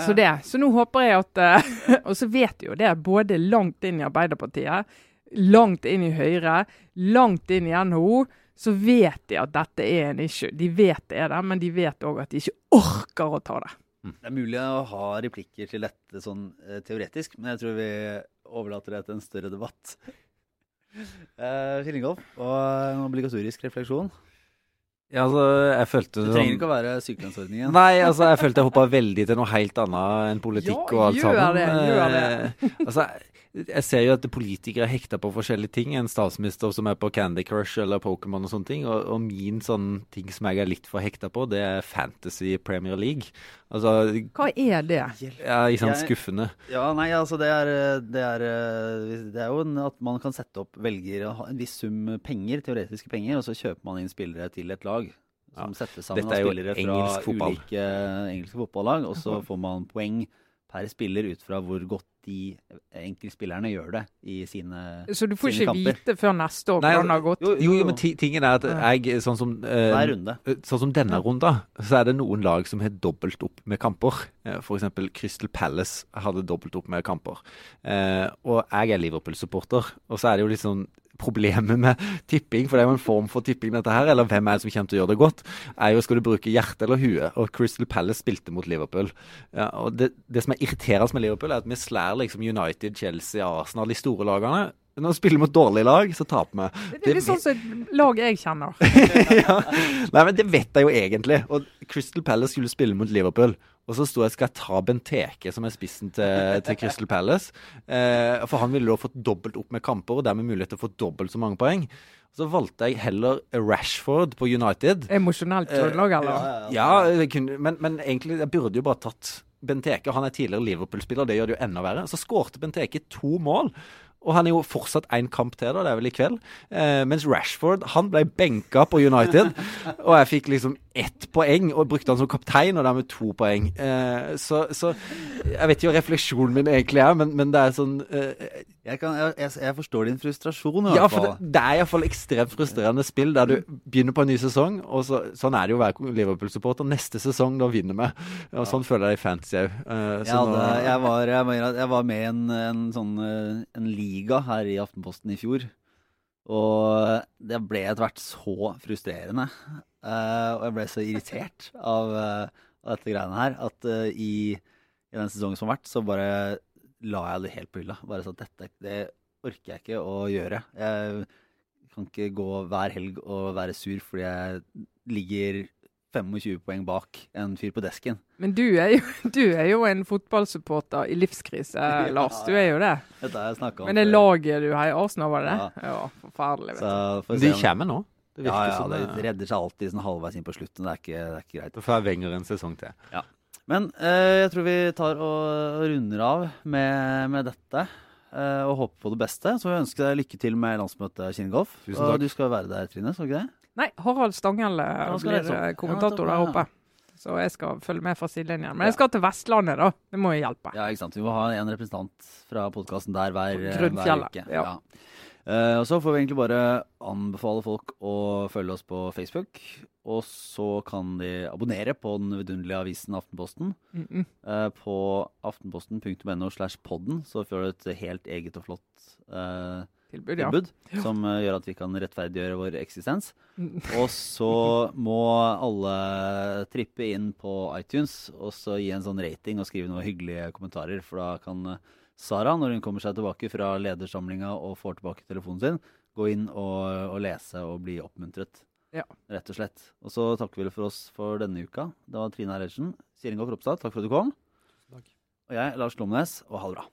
Så det. Så nå håper jeg at eh, Og så vet jo det, både langt inn i Arbeiderpartiet, langt inn i Høyre, langt inn i NHO, så vet de at dette er en issue. De vet det er det, men de vet òg at de ikke orker å ta det. Det er mulig å ha replikker til dette sånn eh, teoretisk, men jeg tror vi overlater det til en større debatt. [LAUGHS] Uh, Killingolf og en obligatorisk refleksjon. Ja, altså, jeg følte Det trenger ikke å være sykelønnsordningen. Nei, altså, jeg følte jeg hoppa veldig til noe helt annet enn politikk Ja, og alt gjør sammen. det, gjør det. Eh, altså, jeg ser jo at politikere er hekta på forskjellige ting. En statsminister som er på Candy Crush eller Pokémon og sånne ting. Og, og min sånn ting som jeg er litt for hekta på, det er Fantasy Premier League. Altså, Hva er det? ja, ikke sant, skuffende. Ja, nei, altså det er, det er, det er jo en, at man kan sette opp velger en viss sum penger, teoretiske penger, og så kjøper man inn spillere til et lag. Som settes sammen av spillere fra fotball. ulike engelske fotballag. Og så får man poeng per spiller ut fra hvor godt de enkeltspillerne gjør det i sine kamper. Så du får ikke kamper. vite før neste år hvordan det har gått? Jo, jo, men tingen er at jeg, sånn som eh, hver runde. Sånn som denne runda, så er det noen lag som har dobbelt opp med kamper. F.eks. For eksempel Crystal Palace hadde dobbelt opp med kamper. Eh, og jeg er Liverpool-supporter, og så er det jo litt sånn Problemet med tipping, for det er jo en form for tipping, dette her, eller hvem er det som kommer til å gjøre det godt, er jo skal du bruke hjerte eller hue. Og Crystal Palace spilte mot Liverpool. Ja, og det, det som er irriterende med Liverpool, er at vi slår liksom United, Chelsea, Arsenal, de store lagene. Når vi spiller mot dårlige lag, så taper vi. Det er litt sånn som et lag jeg kjenner. [LAUGHS] ja. Nei, men det vet jeg jo egentlig. Og Crystal Palace skulle spille mot Liverpool. Og så sto jeg skal jeg ta Benteke, som er spissen til, til Crystal Palace. Eh, for han ville da fått dobbelt opp med kamper, og dermed mulighet til å få dobbelt så mange poeng. Så valgte jeg heller Rashford på United. Emosjonelt grunnlag, eller? Ja, kunne, men, men egentlig jeg burde jo bare tatt Benteke. Han er tidligere Liverpool-spiller, det gjør det jo enda verre. Så skårte Benteke to mål. Og han er jo fortsatt én kamp til, da, det er vel i kveld. Eh, mens Rashford han ble benka på United. [LAUGHS] og jeg fikk liksom ett poeng, og brukte han som kaptein, og dermed to poeng. Eh, så, så, jeg vet ikke hva refleksjonen min egentlig er, men, men det er sånn eh, jeg, kan, jeg, jeg, forstår din frustrasjon, i ja, hvert fall. For det, det er iallfall ekstremt frustrerende spill der du begynner på en ny sesong, og så, sånn er det jo å være Liverpool-supporter. Neste sesong, da vinner vi. Og sånn føler jeg det i fantasy òg. Ja, jeg, jeg, jeg, var med i en, en, sånn eh, en liga her i Aftenposten i fjor. Og det ble etter hvert så frustrerende. Uh, og jeg ble så irritert av, uh, av dette greiene her at i, i den sesongen som har vært, så bare la jeg det helt på hylla. Bare så at dette det orker jeg ikke å gjøre. Jeg kan ikke gå hver helg og være sur fordi jeg ligger 25 poeng bak en fyr på desken. Men du er jo, [LAUGHS] du er jo en fotballsupporter i livskrise, [LAUGHS] ja, Lars. Du er jo det. Dette har jeg om Men det laget du har i Arsenal, var det det? Ja, ja forferdelig. vet du. De kommer nå. Det ja, ja, det redder seg alltid sånn halvveis inn på slutten. Det er ikke, det er ikke greit. Da får Wenger en sesong til. Ja. Men eh, jeg tror vi tar og runder av med, med dette. Eh, og håper på det beste. Så vi ønsker deg lykke til med landsmøtet Kinnegolf. Og du skal være der, Trine? skal ikke det? Nei, Harald Stanghell blir eh, kommentator der oppe. Så jeg skal følge med fra sidelinjen. Men jeg skal til Vestlandet, da. Det må jo hjelpe. Ja, ikke sant. Vi må ha en representant fra podkasten der hver, hver uke. Ja. ja. Uh, og så får vi egentlig bare anbefale folk å følge oss på Facebook. Og så kan de abonnere på den vidunderlige avisen Aftenposten. Mm -mm. Uh, på aftenposten.no slash podden så får du et helt eget og flott uh, tilbud, tilbud ja. som uh, gjør at vi kan rettferdiggjøre vår eksistens. Mm. og så [LAUGHS] må alle trippe inn på iTunes og så gi en sånn rating og skrive noen hyggelige kommentarer. For da kan uh, Sara, når hun kommer seg tilbake fra ledersamlinga og får tilbake telefonen sin, gå inn og, og lese og bli oppmuntret. Ja. Rett og slett. Og så takker vi for oss for denne uka. Det var Trine Eilertsen. Sirin Goff Ropstad, takk for at du kom. Takk. Og jeg, Lars Klomnes, og ha det bra.